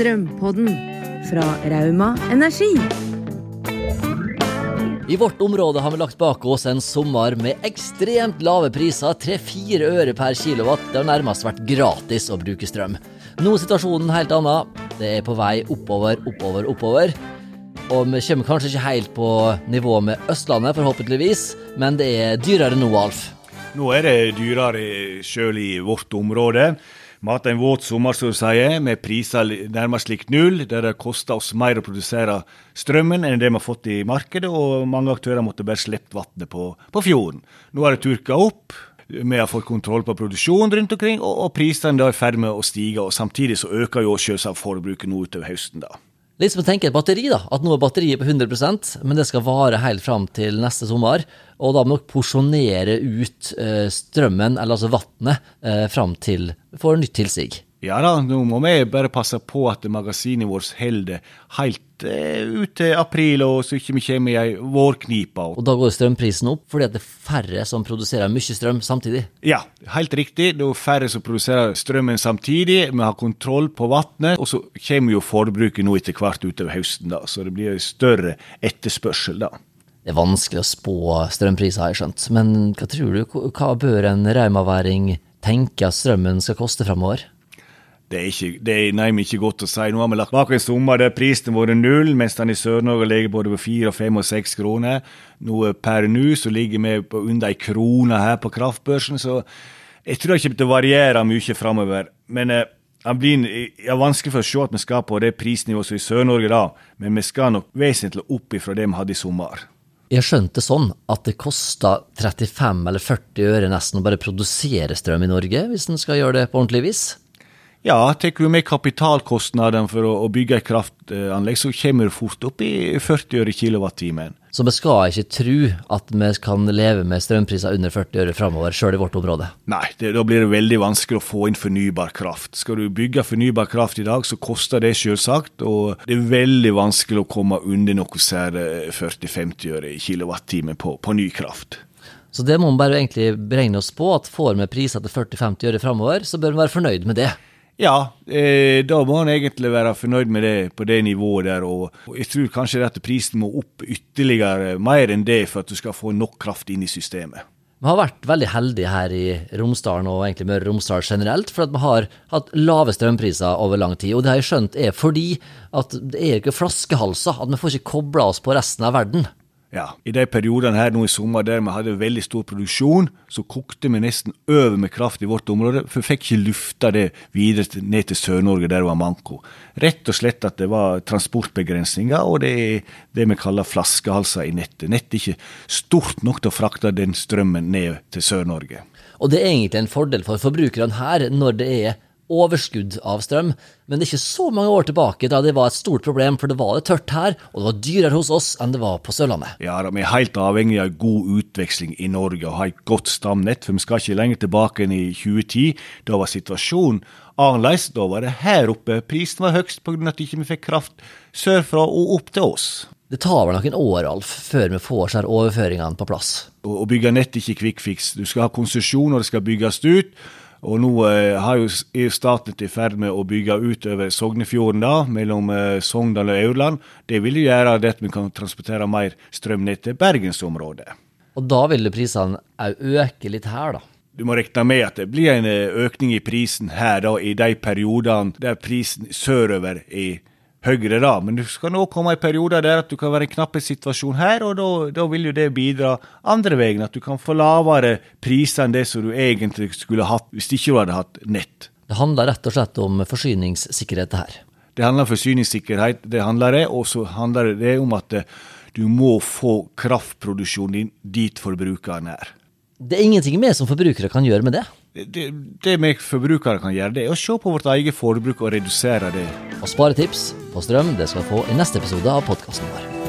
Strømpodden fra Rauma Energi. I vårt område har vi lagt bak oss en sommer med ekstremt lave priser, 3-4 øre per kilowatt. Det har nærmest vært gratis å bruke strøm. Nå er situasjonen helt annen. Det er på vei oppover, oppover, oppover. Og vi kommer kanskje ikke helt på nivå med Østlandet, forhåpentligvis, men det er dyrere nå, Alf. Nå er det dyrere sjøl i vårt område. Vi er en våt sommer, som du sier, med priser nærmest lik null, der det koster oss mer å produsere strømmen enn det vi har fått i markedet, og mange aktører måtte bare slippe vannet på, på, fjorden. Nå har det turka opp. Vi har fått kontroll på produksjonen rundt omkring, og, og prisene er i ferd med å stige. og Samtidig så øker jo selvsagt forbruket nå utover høsten. da. Litt som å tenke et batteri, da. At nå er batteriet på 100% men det skal vare helt fram til neste sommer. Og da må dere porsjonere ut eh, strømmen, eller altså vannet, eh, fram til får nytt tilsig. Ja da, nå må vi bare passe på at magasinet vårt holder helt eh, ut til april, og så ikke vi kommer i ei vårknipe. Og da går strømprisen opp fordi det er færre som produserer mye strøm samtidig? Ja, helt riktig. Det er færre som produserer strømmen samtidig. Vi har kontroll på vannet, og så kommer jo forbruket nå etter hvert utover høsten, da. Så det blir større etterspørsel da. Det er vanskelig å spå strømpriser, har jeg skjønt. Men hva tror du, hva bør en raumaværing tenke at strømmen skal koste framover? Det er, ikke, det er nærmest ikke godt å si. Nå har vi lagt bak en sommer der prisen har vært null, mens den i Sør-Norge ligger både på fire, fem og seks kroner. Nå per nå så ligger vi på under ei krone her på kraftbørsen, så jeg tror det varierer mye framover. Men eh, det blir ja, vanskelig for å se at vi skal på det prisnivået som i Sør-Norge da, men vi skal nok vesentlig opp ifra det vi hadde i sommer. Jeg skjønte sånn at det koster 35 eller 40 øre nesten å bare produsere strøm i Norge, hvis en skal gjøre det på ordentlig vis? Ja, tar du med kapitalkostnadene for å, bygge et kraftanlegg, så kommer du fort opp i 40 øre kilowattimen. Så vi skal ikke tro at vi kan leve med strømpriser under 40 øre framover, sjøl i vårt område? Nei, det, da blir det veldig vanskelig å få inn fornybar kraft. Skal du bygge fornybar kraft i dag, så koster det selvsagt, og det er veldig vanskelig å komme under noe særlig 40-50 øre i kilowattimen på, på ny kraft. Så det må vi bare egentlig beregne oss på, at får vi priser til 40-50 øre framover, så bør vi være fornøyd med det. Ja, eh, da må han egentlig være fornøyd med det på det nivået der. Og, jeg tror kanskje at prisen må opp ytterligere, mer enn det, for at du skal få nok kraft inn i systemet. Vi har vært veldig heldige her i Romsdalen og egentlig Møre og Romsdal generelt, for at vi har hatt lave strømpriser over lang tid. Og det har jeg skjønt er fordi at det er ikke flaskehalser, at vi får ikke kobla oss på resten av verden. Ja, I de periodene her nå i sommer der vi hadde veldig stor produksjon, så kokte vi nesten over med kraft i vårt område, for vi fikk ikke lufta det videre ned til Sør-Norge, der det var manko. Rett og slett at det var transportbegrensninger, og det er det vi kaller flaskehalser i nettet. Nettet er ikke stort nok til å frakte den strømmen ned til Sør-Norge. Og det er egentlig en fordel for forbrukerne her, når det er overskudd av strøm, men det er ikke så mange år tilbake da det var et stort problem, for det var det tørt her, og det var dyrere hos oss enn det var på Sørlandet. Ja, Vi er helt avhengig av god utveksling i Norge og ha et godt stamnett, for vi skal ikke lenger tilbake enn i 2010. Da var situasjonen annerledes. Da var det her oppe prisen var høyest pga. at vi ikke fikk kraft sørfra og opp til oss. Det tar vel noen år Alf, før vi får seg overføringene på plass? Å bygge nett er ikke kvikkfiks. Du skal ha konsesjon, og det skal bygges ut. Og nå eh, har jo, er Statnett i ferd med å bygge utover Sognefjorden, da, mellom eh, Sogndal og Aurland. Det vil gjøre at vi kan transportere mer strøm ned til bergensområdet. Og da vil prisene òg øke litt her, da? Du må regne med at det blir en eh, økning i prisen her da, i de periodene der prisen sørover er høyere, da. Men du skal nå komme i perioder der at du kan være i en knappe situasjon her, og da, da, vil jo det bidra andre veien. At du kan få lavere priser enn det som du egentlig skulle hatt hvis ikke du hadde hatt nett. Det handler rett og slett om forsyningssikkerhet her. Det handler om forsyningssikkerhet, det handler det, og så handler det om at eh, du må få kraftproduksjonen din dit forbrukeren er. Det er ingenting vi som forbrukere kan gjøre med det? Det, det vi forbrukere kan gjøre, det er å se på vårt eget forbruk og redusere det. Og sparetips på strøm det skal få i neste episode av podkasten vår.